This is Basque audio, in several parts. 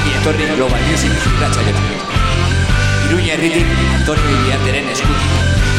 Ongi etorri Global Music irratxaketa. Iruña herritik Antonio Iriarteren eskutik.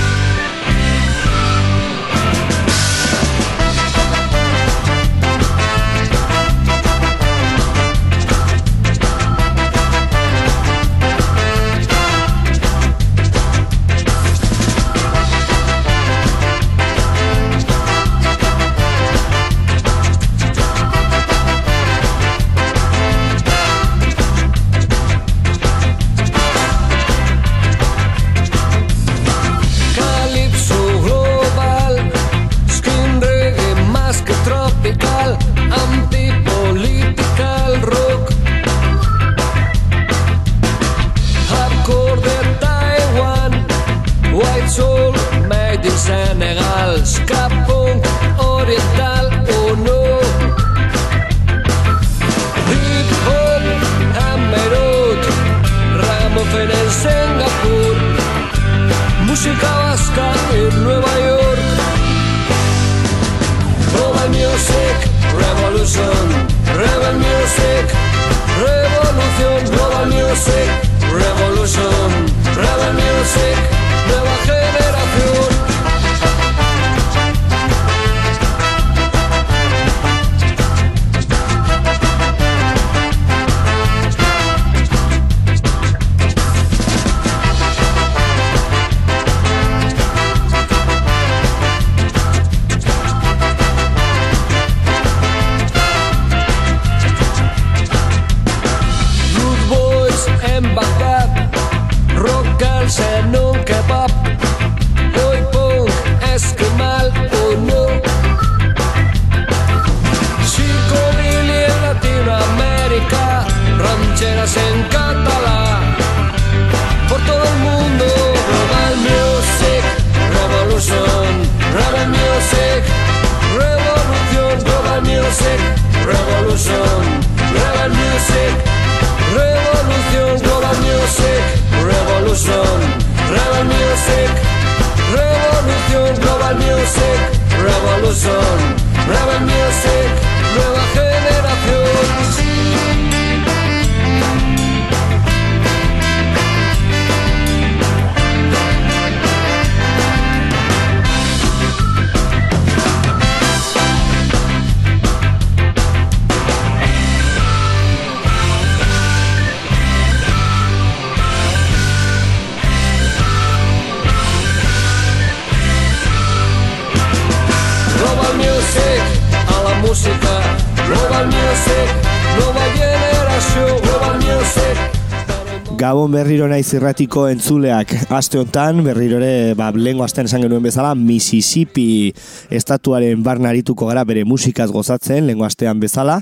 Berriro naiz irratiko entzuleak. Aste hontan berrirore ba lengo astean esan genuen bezala Mississippi estatuaren barnarituko gara bere musikaz gozatzen lengo astean bezala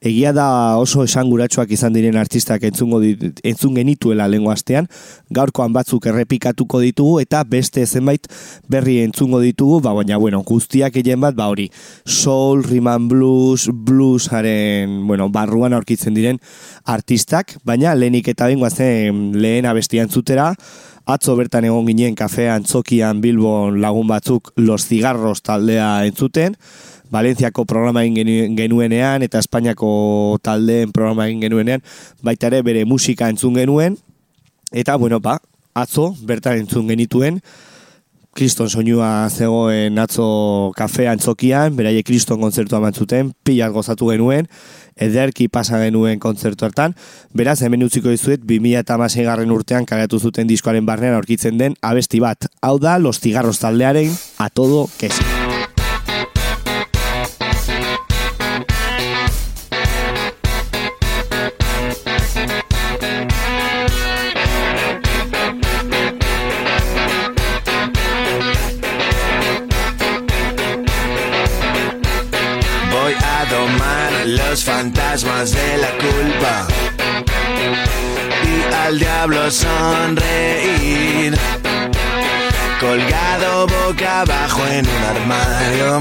egia da oso esanguratsuak izan diren artistak entzungo dit, entzun genituela lengo astean. Gaurkoan batzuk errepikatuko ditugu eta beste zenbait berri entzungo ditugu. Ba baina bueno guztiak egin bat ba hori soul rhythm blues bluesaren bueno barruan aurkitzen diren artistak. Baina lehenik eta bengoa zen lehen abestian zutera Atzo bertan egon ginen kafean txokian Bilbon lagun batzuk Los Cigarros taldea entzuten. Valentziako programa egin genuenean eta Espainiako taldeen programa egin genuenean baita ere bere musika entzun genuen. Eta bueno ba atzo bertan entzun genituen Kriston soinua zegoen atzo kafea antzokian, beraie Kriston kontzertu amantzuten, pilat gozatu genuen, ederki pasa genuen kontzertu hartan, beraz hemen utziko dizuet, 2000 eta garren urtean kagatu zuten diskoaren barnean aurkitzen den abesti bat, hau da, los tigarros taldearen, a todo kesi. Fantasmas de la culpa y al diablo sonreír. Colgado boca abajo en un armario,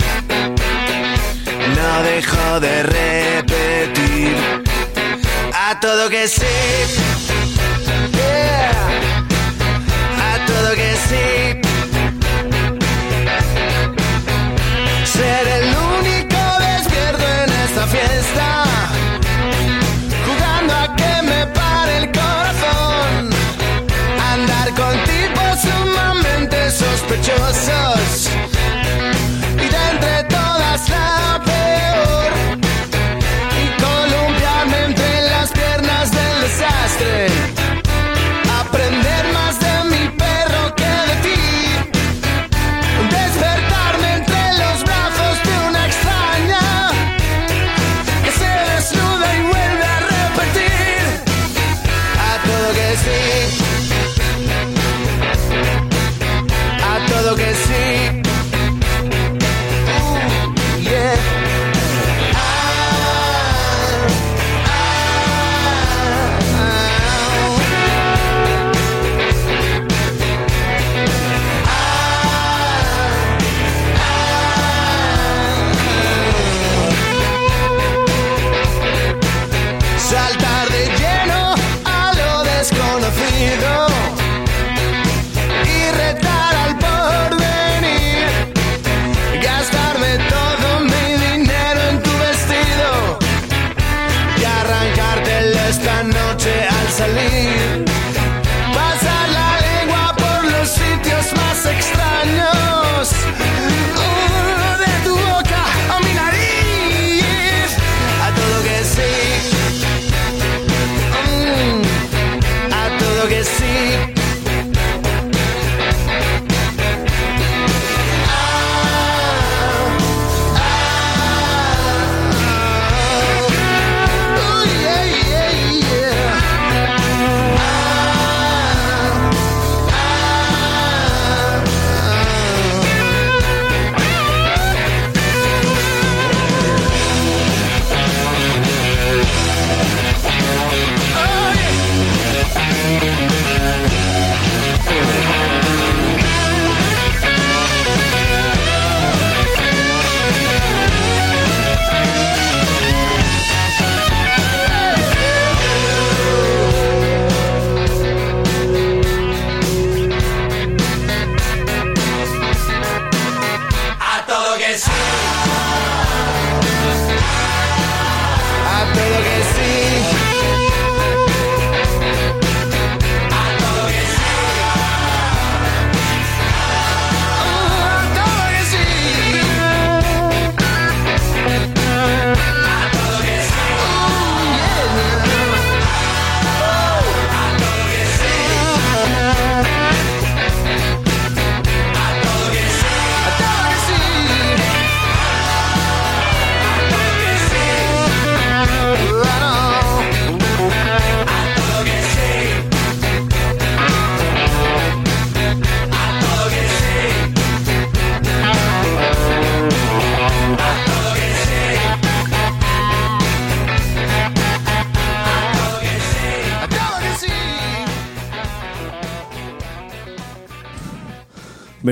no dejo de repetir a todo que sí, a todo que sí. Ser el único despierto en esta fiesta.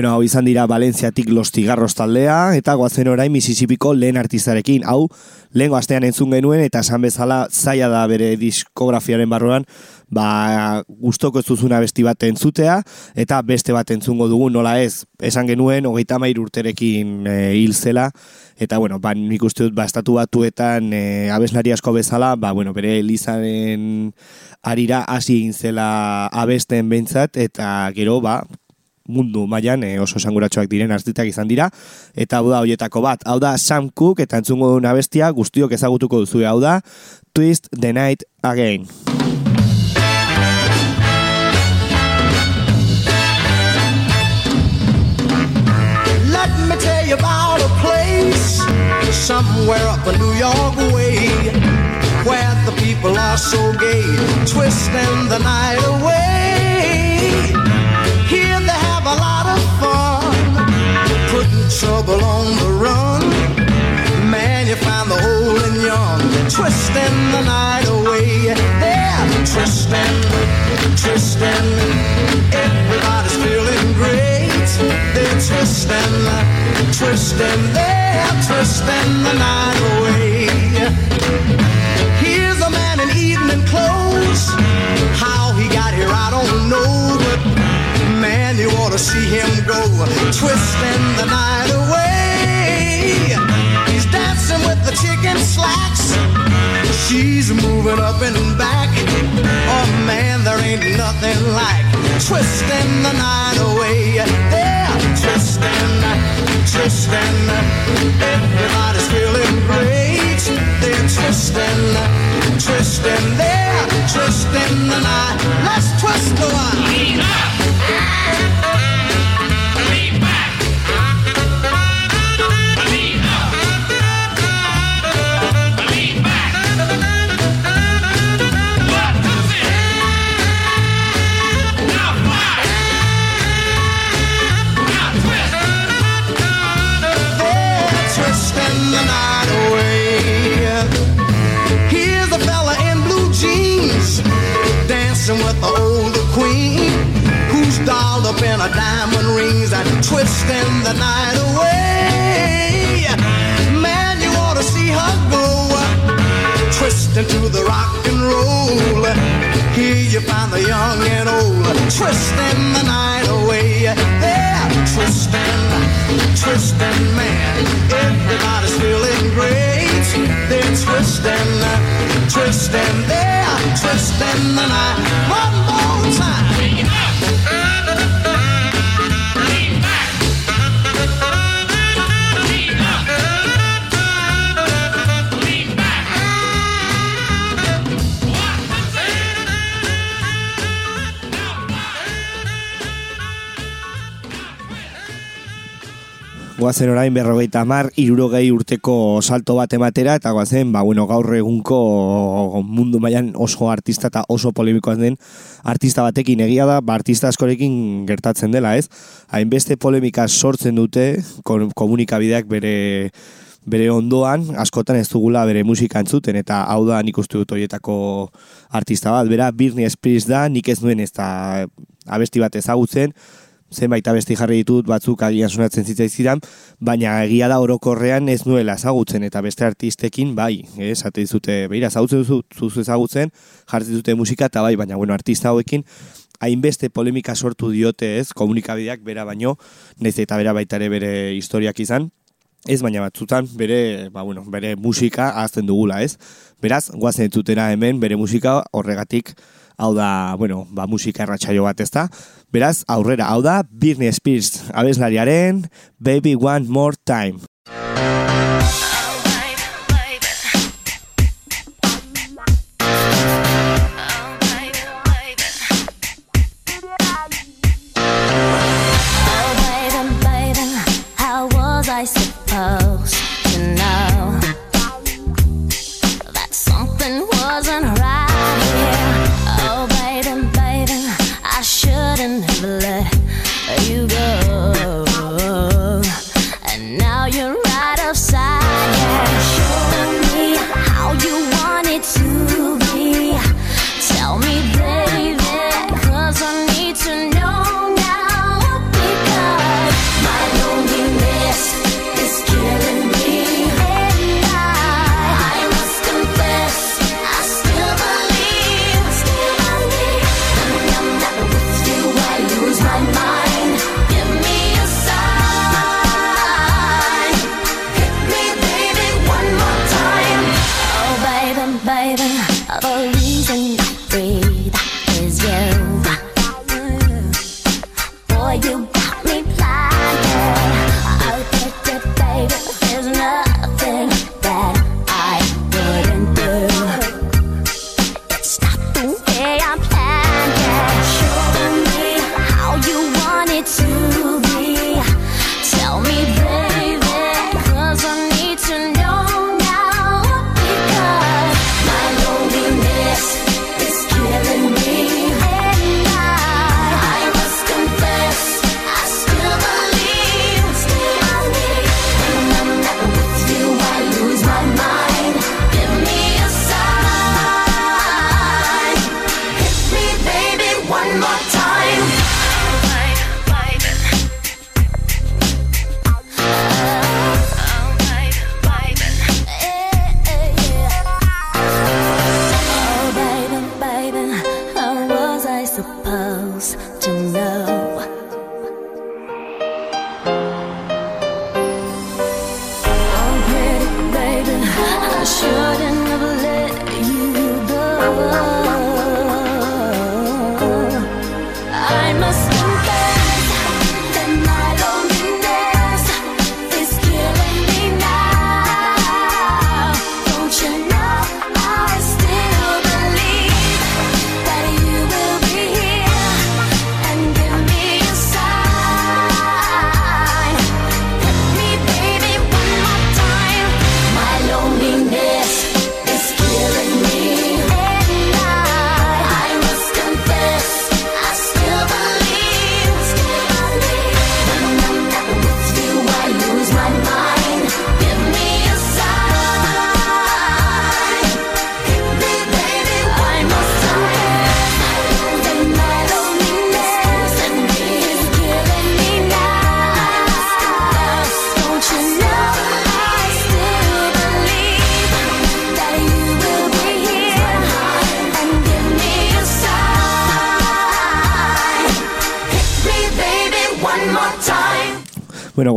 Beno, hau izan dira Valentziatik Los Tigarros taldea, eta goazen orain Mississippiko lehen artistarekin. Hau, lehengo astean entzun genuen, eta esan bezala zaila da bere diskografiaren barruan, ba, gustoko ez duzuna besti bat entzutea, eta beste bat entzungo dugu, nola ez, esan genuen, hogeita mair urterekin e, hil zela, eta bueno, ba, nik uste dut, ba, estatu batuetan e, abeslari asko bezala, ba, bueno, bere Elizaren arira hasi egin zela abesten behintzat, eta gero, ba, mundu mailan e, oso esanguratsuak diren artistak izan dira eta hau da hoietako bat. Hau da Sam Cooke eta entzungo duna bestia guztiok ezagutuko duzu hau da Twist the Night Again. Let me tell you about a place somewhere up a New York way where the people are so gay, twisting the night away. Trouble on the run. Man, you find the old and young, twisting the night away. They're twisting, twisting. Everybody's feeling great. They're twisting, twisting. They're twisting the night away. Here's a man in evening clothes. How he got here, I don't know, but man, you ought to see him go, twisting the night away. He's dancing with the chicken slacks. She's moving up and back. Oh man, there ain't nothing like twisting the night away. They're twisting, twisting. Everybody's feeling great. They're twisting, twisting. They're twisting the night. Let's twist the one. In her diamond rings and twisting the night away. Man, you ought to see her go. Twist into the rock and roll. Here you find the young and old twisting the night away. They're twisting, twisting, man. Everybody's feeling great. They're twisting, twisting, they're twisting the night. One more time. Goazen orain berrogeita mar, irurogei urteko salto bat ematera, eta goazen, ba, bueno, gaur egunko mundu mailan oso artista eta oso polemikoan den artista batekin egia da, ba, artista askorekin gertatzen dela, ez? Hainbeste polemika sortzen dute komunikabideak bere bere ondoan, askotan ez dugula bere musika entzuten, eta hau da nik uste dut horietako artista bat, bera Britney Spears da, nik ez nuen ez da abesti bat ezagutzen, zenbait abesti jarri ditut batzuk agian sonatzen zitzaizkidan, baina egia da orokorrean ez nuela ezagutzen eta beste artistekin bai, eh, esate dizute, beira, ezagutzen duzu, zuzu ezagutzen, jartzen dute musika eta bai, baina bueno, artista hauekin hainbeste polemika sortu diote ez, komunikabideak bera baino, naiz eta bera baita ere bere historiak izan, ez baina batzutan bere, ba, bueno, bere musika ahazten dugula, ez? Beraz, guazen entzutera hemen bere musika horregatik hau da, bueno, ba, musika erratxaio bat ez da. Beraz, aurrera, hau da Britney Spears abeslariaren Baby One More Time. Supposed to know that something wasn't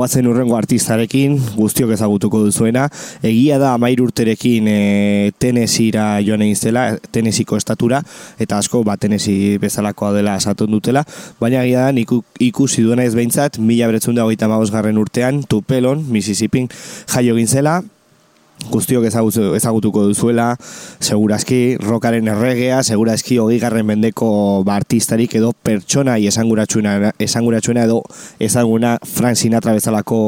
Guazen urrengo artistarekin, guztiok ezagutuko duzuena. Egia da amair urterekin e, Tennesseera joan egin zela, Tennesseko estatura, eta asko ba, Tennessee bezalakoa dela esaten dutela, baina egia da nik ikusi duena ez behintzat, mila beretzun da hogeita urtean, Tupelon, Mississippi, jaio egin zela, guztiok ezagutu, ezagutuko duzuela, segurazki rokaren erregea, segurazki hogei garren mendeko ba, artistarik edo pertsona esanguratsuena, esanguratsuena edo ezaguna Frank Sinatra bezalako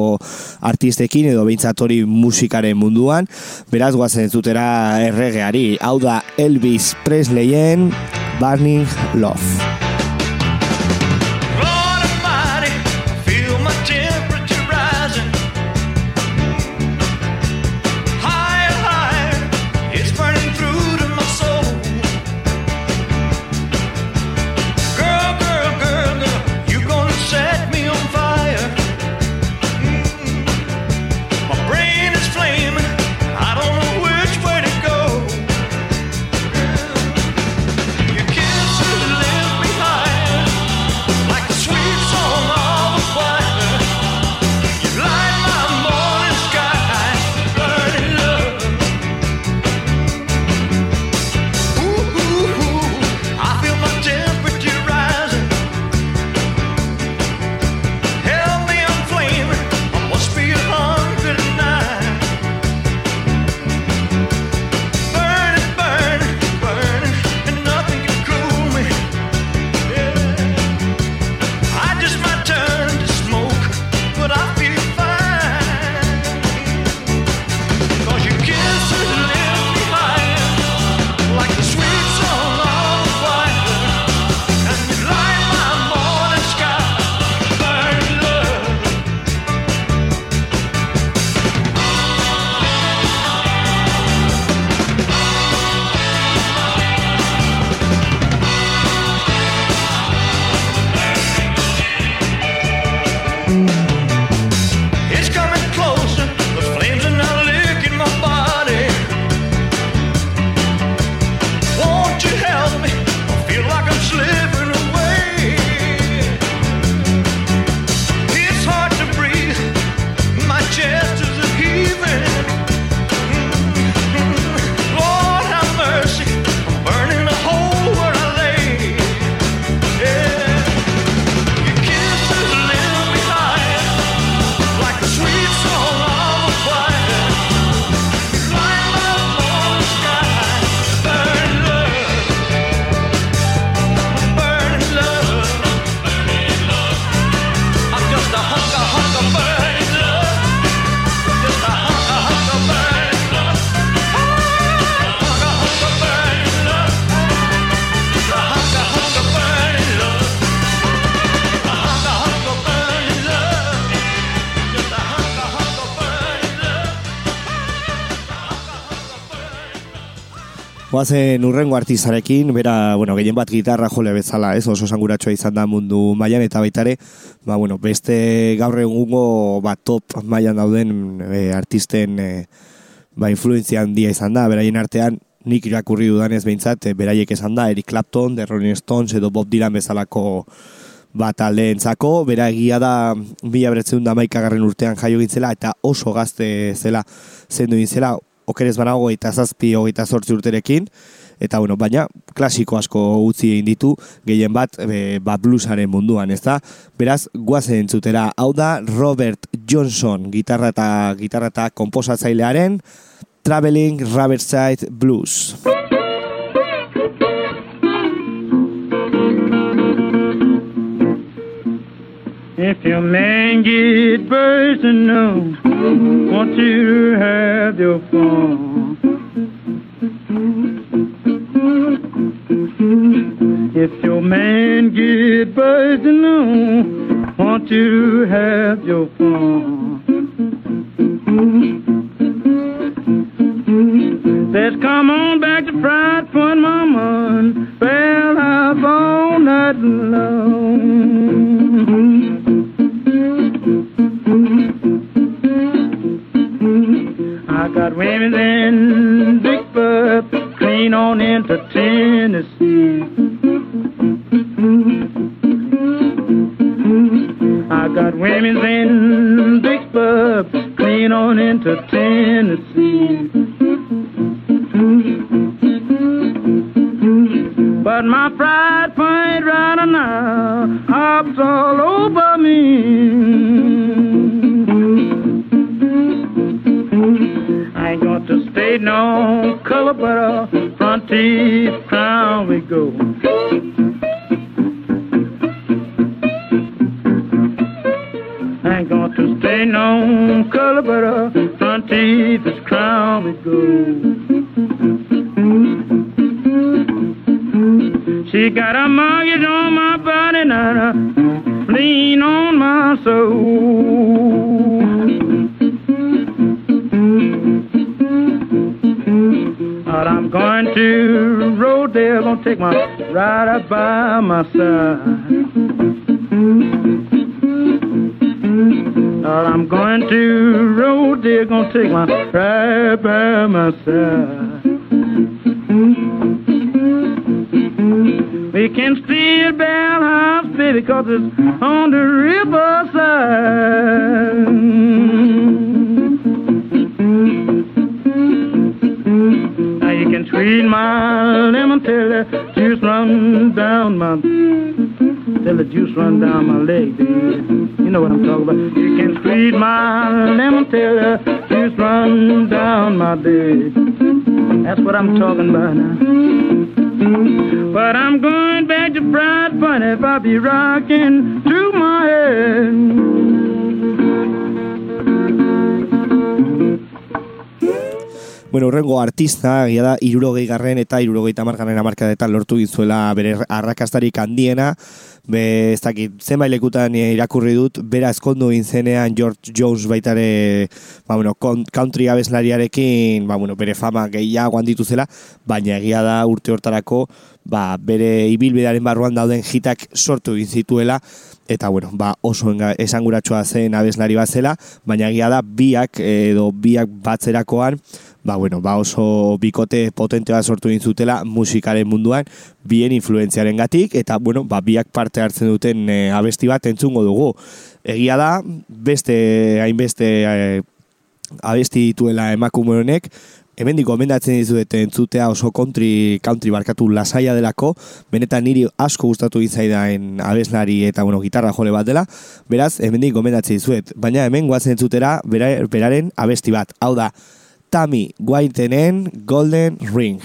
artistekin edo beintzatori musikaren munduan, beraz guazen zutera erregeari, hau da Elvis Presleyen Burning Love. Guazen urrengo artistarekin, bera, bueno, gehien bat gitarra jole bezala, ez, oso sanguratsua izan da mundu mailan eta baita ere, ba, bueno, beste gaur egungo ba, top mailan dauden e, artisten e, ba, influenzia handia izan da, beraien artean nik irakurri dudanez behintzat, e, beraiek esan da, Eric Clapton, The Rolling Stones edo Bob Dylan bezalako bat taldeentzako, bera egia da mila beretzen da maikagarren urtean jaio gintzela eta oso gazte zela zendu gintzela, okerez banago eta zazpi hogeita zortzi urterekin, eta bueno, baina klasiko asko utzi egin ditu, gehien bat e, ba bluesaren munduan, ez da? Beraz, guazen entzutera, hau da Robert Johnson, gitarra eta, gitarra eta komposatzailearen Traveling Riverside Blues. If your man get personal, want you to have your fun. If your man get personal, want you to have your fun. Let's come on back to Fried Point, Mama, and spell house all night long. Got women in Big Butt, clean on into Tennessee. I got women in Big bub, clean on into Tennessee. But my pride point right now hops all over me. Ain't got to stay no color, but a front teeth crown we go. I ain't got to stay no color, but a front teeth crown we go. She got a mortgage on my body and take my ride up by my side. But I'm going to road there, gonna take my ride by my side. We can steal Bell House, baby, cause it's on the riverside. Now you can tweet my lemon till run down my till the juice run down my leg, baby. You know what I'm talking about. You can squeeze my lemon till the juice run down my leg. That's what I'm talking about now. But I'm going back to Fried Fun if I be rocking to my Bueno, urrengo artista, egia da, irurogei garren eta irurogei tamargarren amarkadetan lortu gizuela bere arrakastarik handiena, be, ez dakit, zenbait lekutan irakurri dut, bera eskondu egin zenean George Jones baitare, ba, bueno, country abeslariarekin, ba, bueno, bere fama gehiago handitu zela, baina egia da urte hortarako, ba, bere ibilbidearen barruan dauden hitak sortu zituela, eta bueno, ba, oso esanguratsua zen abeslari bat zela, baina egia da biak edo biak batzerakoan, ba, bueno, ba oso bikote potente bat sortu egin musikaren munduan, bien influentziaren gatik, eta bueno, ba, biak parte hartzen duten e, abesti bat entzungo dugu. Egia da, beste, hainbeste e, abesti dituela emakume honek, hemendik gomendatzen dizuet entzutea oso country, country barkatu lasaia delako, benetan niri asko gustatu izaidaen abeslari eta bueno, gitarra jole bat dela, beraz, hemendik gomendatzen dizuet, baina hemen guazen entzutera bera, beraren abesti bat, hau da, Tammy Whitenen Golden Ring.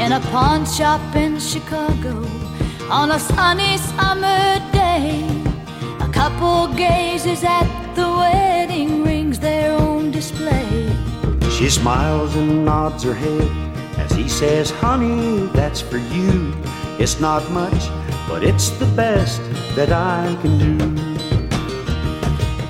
in a pawn shop in Chicago on a sunny summer day. A couple gazes at the wedding rings there on display. She smiles and nods her head as he says, Honey, that's for you. It's not much, but it's the best that I can do.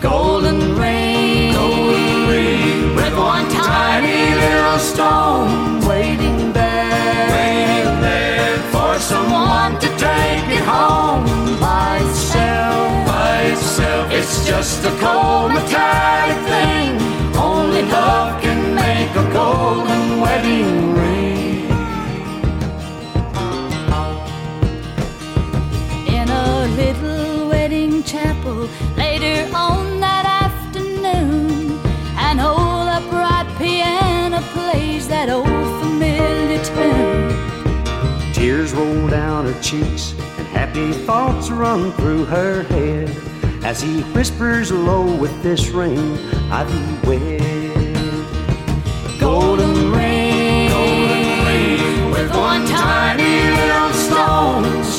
Golden ring, golden ring, with one tiny little stone waiting there, waiting there for someone to take it home by itself, by itself. It's just a cold metallic thing. Only love can make a golden wedding ring. Little wedding chapel later on that afternoon. An old upright piano plays that old familiar tune. Tears roll down her cheeks and happy thoughts run through her head as he whispers low with this ring, I be wed. Golden ring, golden ring, with one tiny little stone,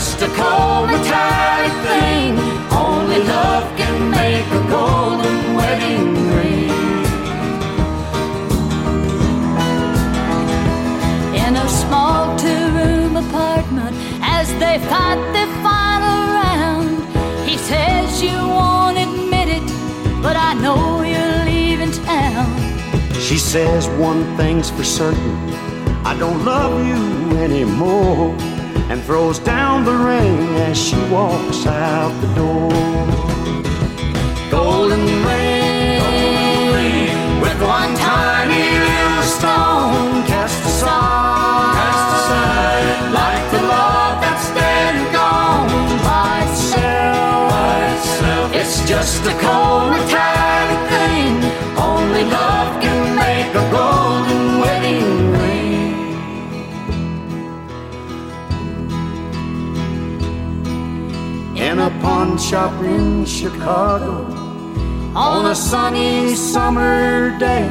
just a cold metallic thing. Only love can make a golden wedding ring. in a small two-room apartment as they fight their final round. He says you won't admit it, but I know you're leaving town. She says one thing's for certain, I don't love you anymore, and throws down the ring as she walks out the door. Shop in Chicago on a sunny summer day.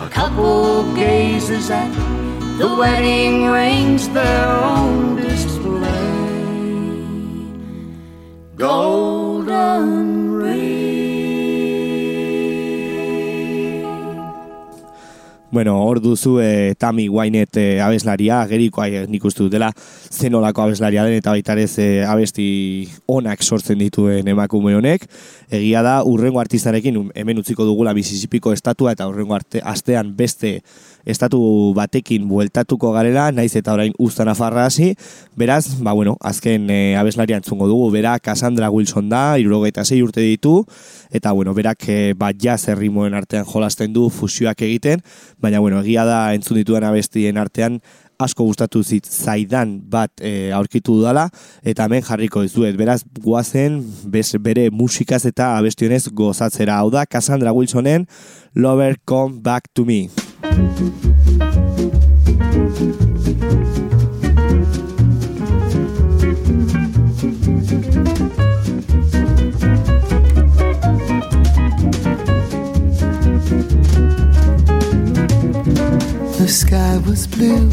A couple gazes at the wedding rings there on display. Golden Bueno, hor duzu e, Tammy Wynette e, abeslaria, ageriko ai, nik uste dutela zenolako abeslaria den eta baita ere ze abesti onak sortzen dituen emakume honek. Egia da, urrengo artistarekin um, hemen utziko dugula Mississippiko estatua eta urrengo arte, astean beste estatu batekin bueltatuko garela, naiz eta orain usta nafarra hasi, beraz, ba bueno, azken e, abeslaria entzungo dugu, bera Cassandra Wilson da, irurogeita zei urte ditu, eta bueno, berak e, bat jazz errimoen artean jolasten du fusioak egiten, baina bueno, egia da entzun ditudan abestien artean asko gustatu zit zaidan bat e, aurkitu dudala eta hemen jarriko dizuet. Beraz, guazen bez, bere musikaz eta abestionez gozatzera. Hau da, Cassandra Wilsonen Lover Come Back to Me. Sky was blue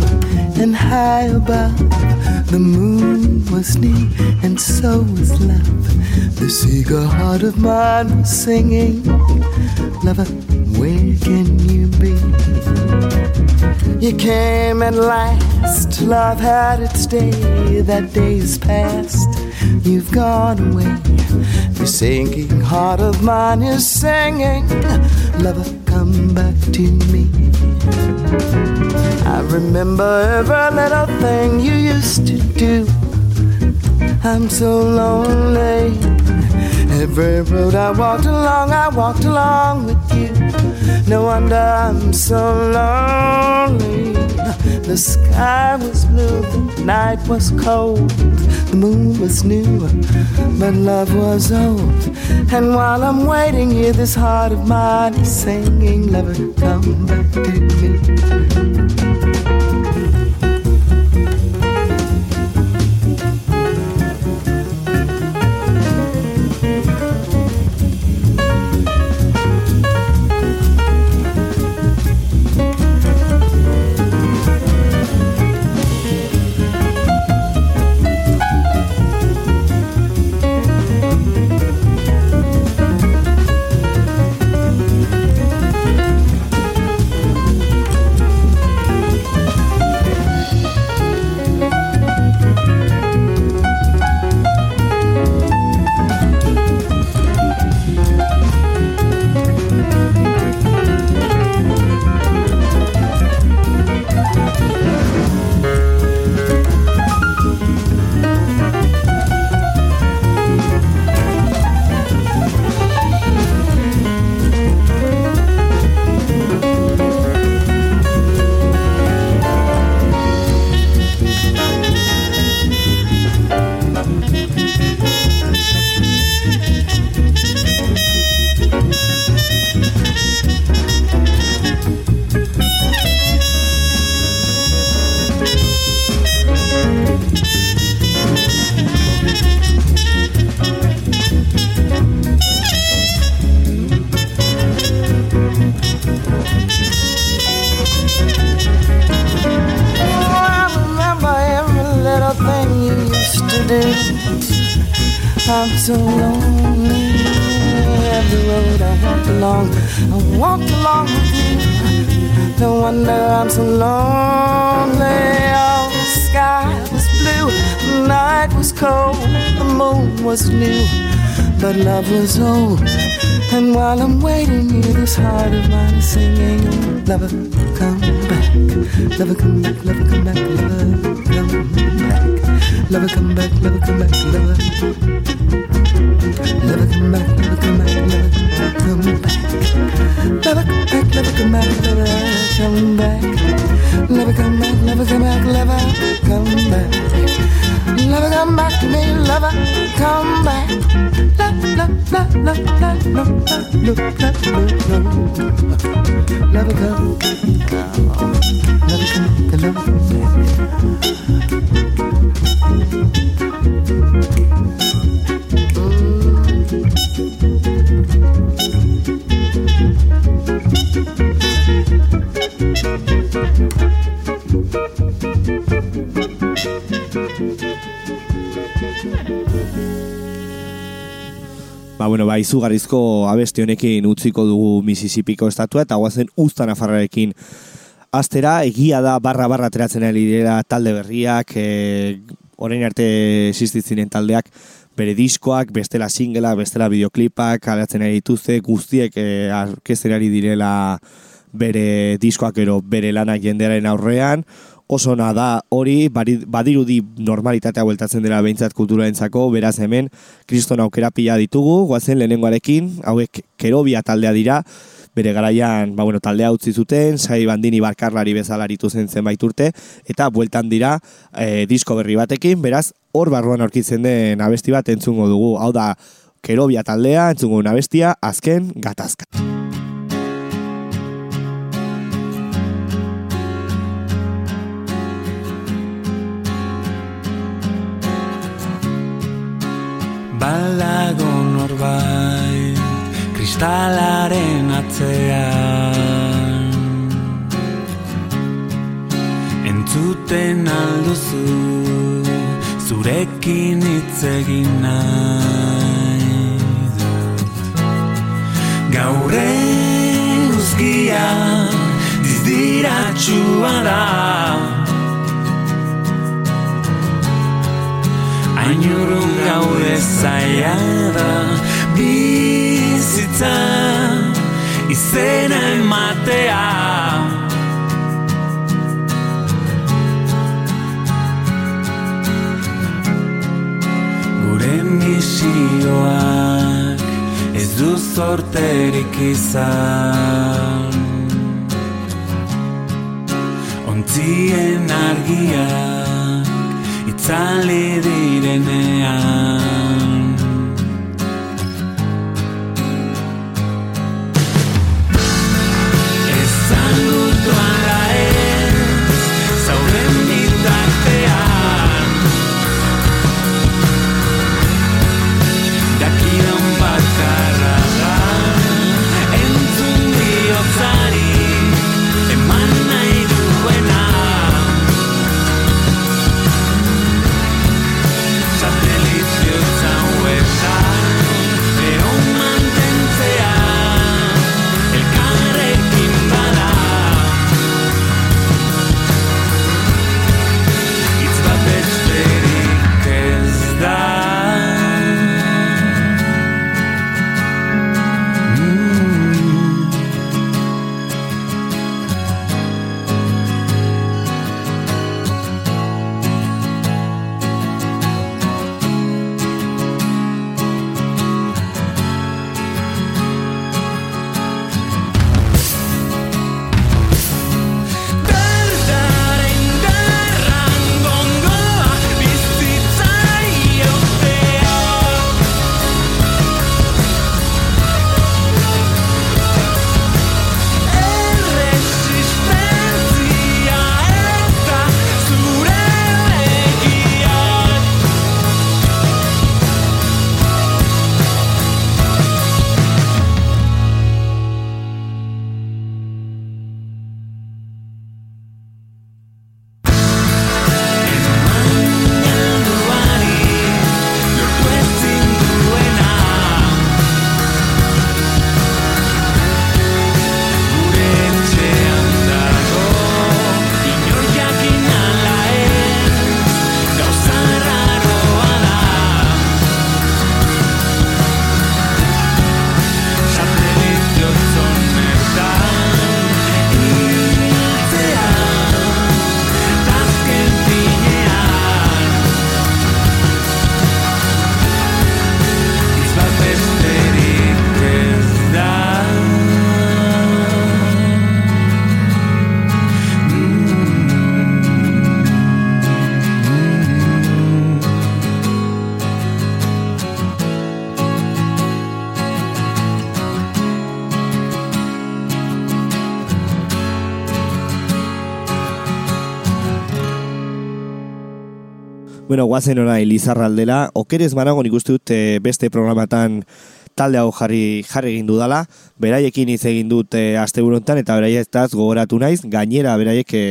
and high above. The moon was near and so was love. This eager heart of mine was singing, Lover, where can you be? You came at last, love had its day. That day is past, you've gone away. The sinking heart of mine is singing, Lover, come back to me. I remember every little thing you used to do. I'm so lonely. Every road I walked along, I walked along with you. No wonder I'm so lonely. The sky was blue, the night was cold, the moon was new, but love was old. And while I'm waiting here, this heart of mine is singing, Lover, come back to me. So lonely. Every road I walked along, I walked along with you. No wonder I'm so lonely. Oh, the sky was blue, the night was cold, the moon was new, but love was old. And while I'm waiting here, this heart of mine is singing, Lover, come back. Lover, come back, lover, come back, lover, come back. Lover, come back, lover, come back, lover. Lover, come back, lover, come back, lover, come back. Lover, come back, lover, come back, lover, come back. Lover, come back, lover, come back, lover, come back. Lover, come back to me, lover, come back. Love, love, love, love, love, love, love, love, love, love. Lover, come, lover, come, lover, come back. Ba, bueno, ba, izugarrizko abesti honekin utziko dugu Mississippiko estatua eta guazen usta nafarrarekin astera, egia da barra barra ateratzen ari dira talde berriak, e, orain arte existitzen taldeak, bere diskoak, bestela singela, bestela videoklipak, kalatzen ari dituzte, guztiek e, ari direla bere diskoak ero bere lanak jendearen aurrean, oso ona da hori, badirudi normalitatea bueltatzen dela behintzat kulturaentzako, beraz hemen, kriston aukera pila ditugu, guazen lehenengoarekin, hauek kerobia taldea dira, bere garaian, ba, bueno, taldea utzi zuten, sai bandini barkarlari bezala aritu zen zenbait urte, eta bueltan dira e, disko berri batekin, beraz, hor barruan aurkitzen den abesti bat entzungo dugu, hau da, kerobia taldea, entzungo dugun abestia, azken gatazka. Balago norbait kristalaren atzean. Entzuten alduzu zurekin hitz egin nahi Gaur eguzkia dizdiratxua da. Ainurun gaude zaila da bizitza izena ematea Gure misioak ez du zorterik izan. Ontzien argiak itzali direnean Bueno, guazen orai Lizarraldela, okerez manago nik uste dut eh, beste programatan talde hau jarri jarri egin dudala, beraiekin hitz egin dut e, asteburontan eta beraietaz gogoratu naiz, gainera beraiek e,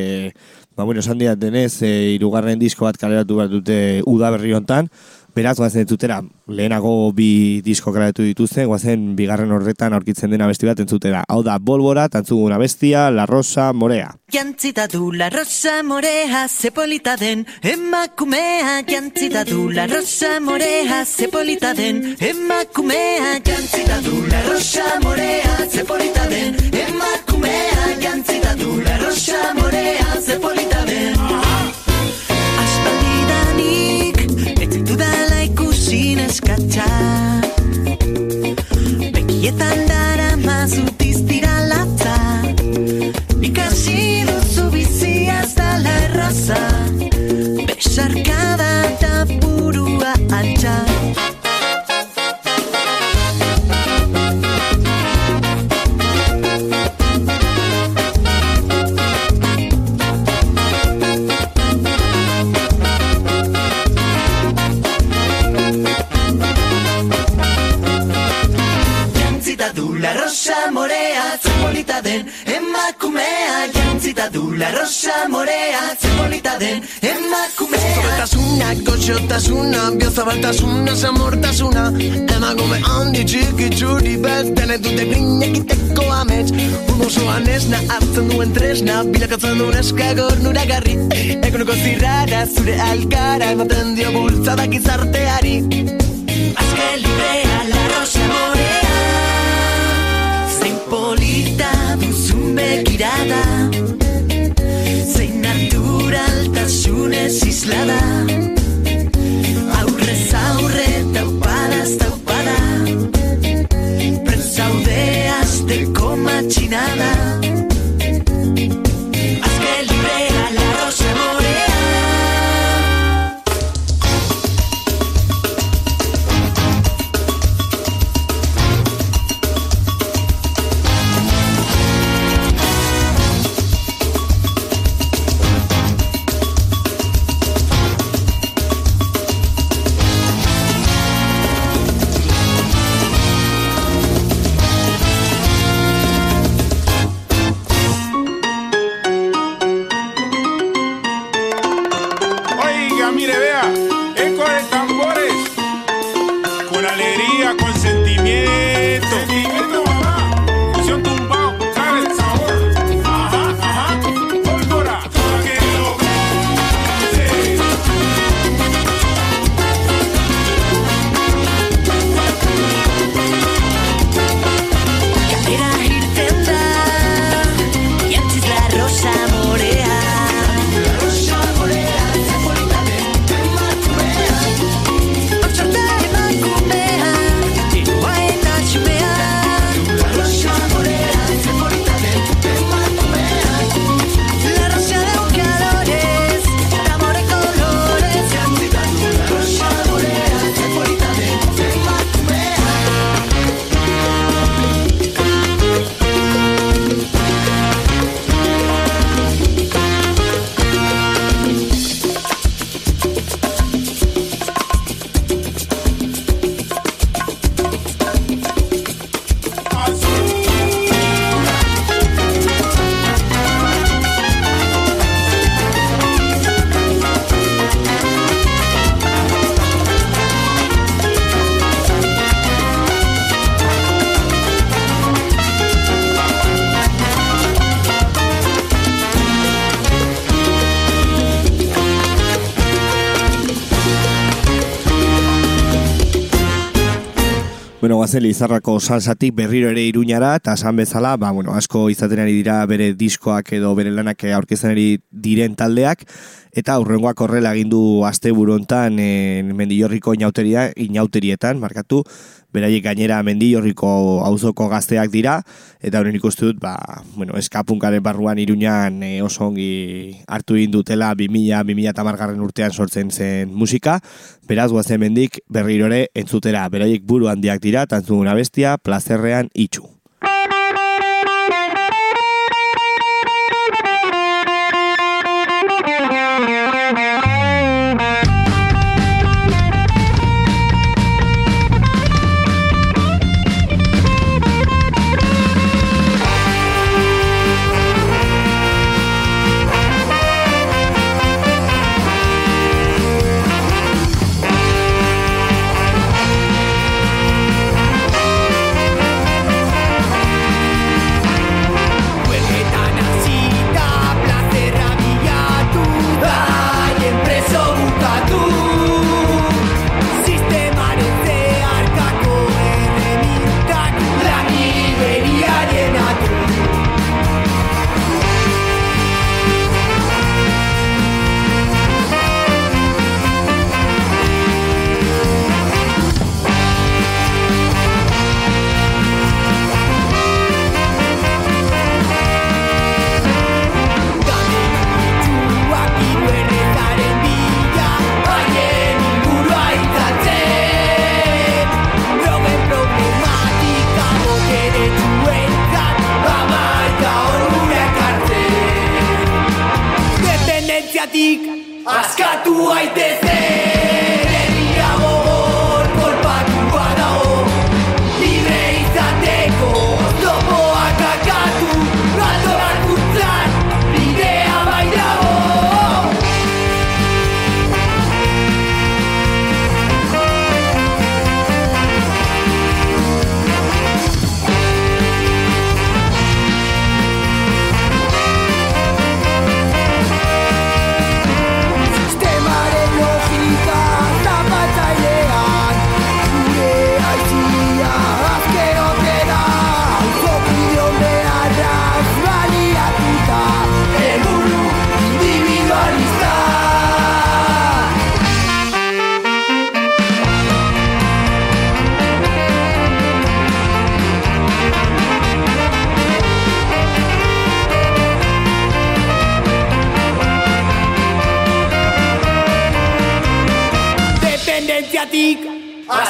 ba bueno, esan denez, e, irugarren disko bat kaleratu bat dute udaberri hontan, Beraz, guazen entzutera, lehenago bi disko grabatu dituzten, guazen bigarren horretan aurkitzen dena besti bat entzutera. Hau da, Bolbora, tantzuguna bestia, La Rosa, Morea. Jantzita du la rosa morea, ze polita den emakumea. Jantzita du la rosa morea, ze polita den emakumea. Jantzita du la rosa morea, ze polita den emakumea. Jantzita du la rosa morea, ze polita den. shine. Polita den emakumea. Jantzita du la rosa morea, ze polita den emakumea. Zobetasuna, kotxotasuna, biozabaltasuna, zamortasuna Emakume handi txiki txuri bez, dene dute grina egiteko amets Un osoan esna, hartzen duen tresna, bilakatzen duen eskagor nuragarri Ekonoko zirrara, zure alkara, ematen dio bultzadak izarteari Azke librea la rosa morea Zein polita begirada Zein naturaltasunez islada Guazen Lizarrako salsatik berriro ere iruñara, eta esan bezala, ba, bueno, asko izaten ari dira bere diskoak edo bere lanak aurkezten ari diren taldeak, eta aurrengoak horrela egin du aste burontan e, mendillorriko inauteria, inauterietan, markatu, beraiek gainera mendillorriko auzoko gazteak dira, eta horren ikustu dut, ba, bueno, eskapunkaren barruan iruñan e, oso ongi hartu egin dutela 2000-2000 tamargarren urtean sortzen zen musika, beraz guazen mendik berrirore entzutera, beraiek buru handiak dira, tantzuguna bestia, plazerrean itxu.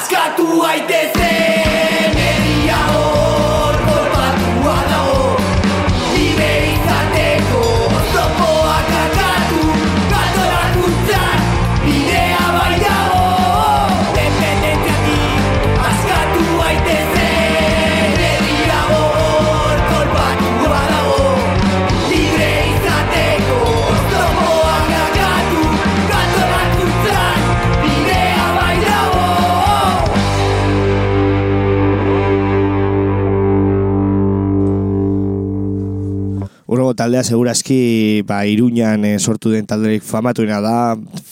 Askatu gaitezen taldea segurazki ba, Iruñan eh, sortu den talderik famatuena da,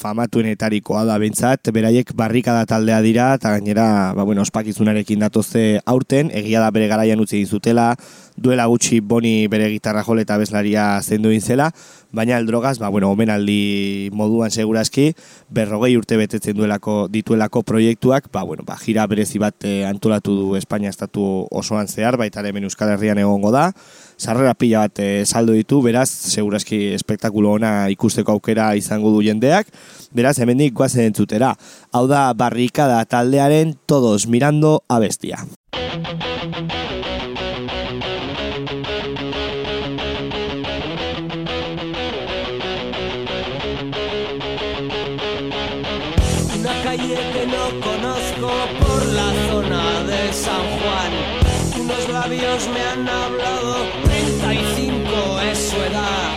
famatuenetarikoa da bentsat, beraiek barrikada taldea dira, eta gainera, ba, bueno, ospakizunarekin datozte aurten, egia da bere garaian utzi egin zutela, duela gutxi boni bere gitarra jole eta bezlaria zendu zela, baina el drogaz, ba, bueno, omenaldi moduan segurazki, berrogei urte betetzen duelako dituelako proiektuak, ba, bueno, ba, jira berezi bat eh, antolatu du Espainia estatu osoan zehar, baita hemen Euskal Herrian egongo da, sarrera pila bat eh, saldo ditu, beraz, segurazki espektakulo ona ikusteko aukera izango du jendeak, beraz, hemendik guazen entzutera. Hau da barrikada taldearen todos mirando a bestia. Una calle que no conozco por la zona de San Juan. Unos labios me han hablado, 35 es su edad.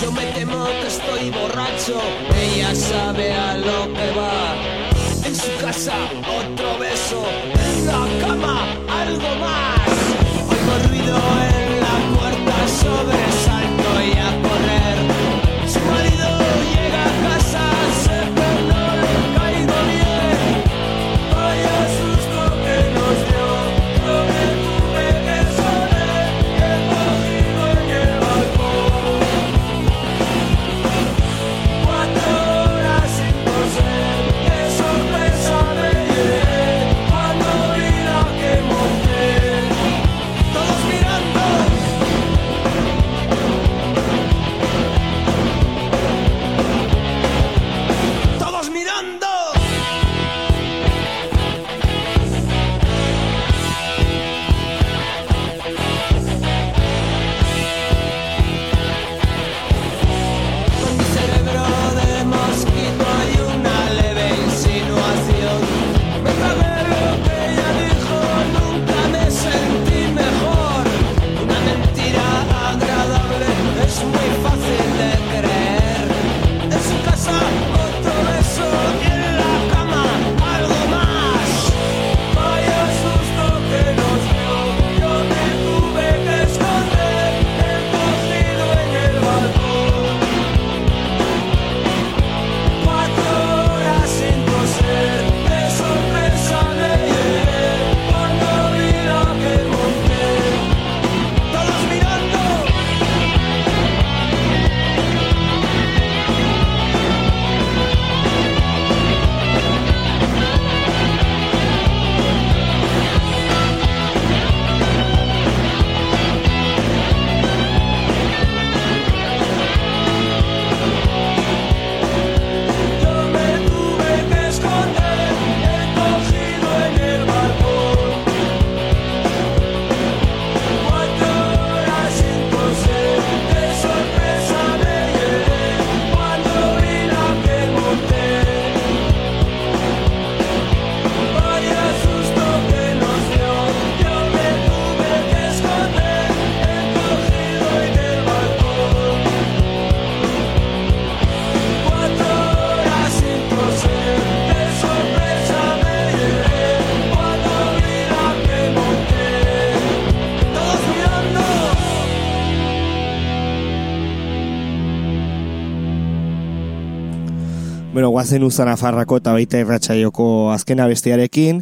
Yo me temo que estoy borracho, ella sabe a lo que va. En su casa otro beso, en la cama algo más. Oigo ruido en la puerta, sobresalto guazen uzan afarrako eta baita irratxaioko azken abestiarekin,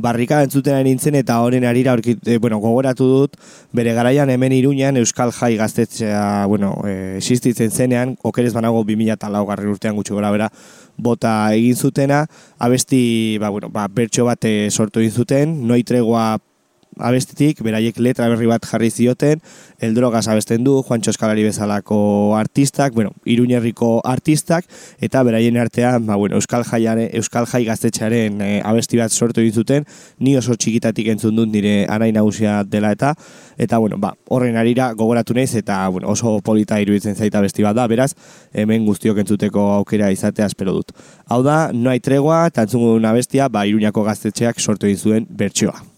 barrika entzuten ari nintzen eta horren arira aurkit, e, bueno, gogoratu dut, bere garaian hemen iruñan Euskal Jai gaztetzea, bueno, e, existitzen zenean, okerez banago 2000 eta urtean gutxi gora bera, bota egin zutena, abesti, ba, bueno, ba, bertso bat eh, sortu egin zuten, noi tregua abestitik, beraiek letra berri bat jarri zioten, el drogas abesten du, Juan Txoskalari bezalako artistak, bueno, iruñerriko artistak, eta beraien artean, ba, bueno, Euskal, Jaiare, Euskal Jai gaztetxearen e, abesti bat sortu egin zuten, ni oso txikitatik entzun dut nire anai nagusia dela eta, eta, bueno, ba, horren arira gogoratu naiz, eta, bueno, oso polita iruditzen zaita abesti bat da, beraz, hemen guztiok entzuteko aukera izatea espero dut. Hau da, no hay tregua, eta entzungo duna abestia, ba, iruñako gaztetxeak sortu egin zuen bertsioa.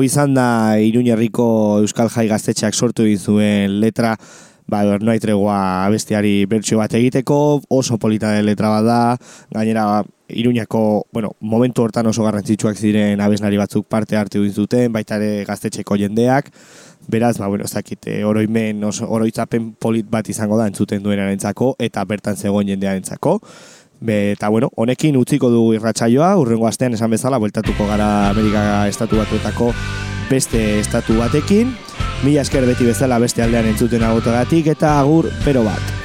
Hau izan da Iruñerriko Euskal Jai gaztetxeak sortu egin zuen letra, ba, no hay tregua abestiari bertsio bat egiteko, oso polita den letra bat da, gainera Iruñako, bueno, momentu hortan oso garrantzitsuak ziren abesnari batzuk parte hartu egin zuten, baita ere gaztetxeko jendeak, beraz, ba, bueno, ez dakit, eh, oroimen, oso, oroitzapen polit bat izango da entzuten duenarentzako eta bertan zegoen jendearentzako. Be, eta bueno, honekin utziko du irratsaioa, urrengo astean esan bezala, bueltatuko gara Amerika estatu batuetako beste estatu batekin. Mila esker beti bezala beste aldean entzuten agotagatik eta agur pero bat.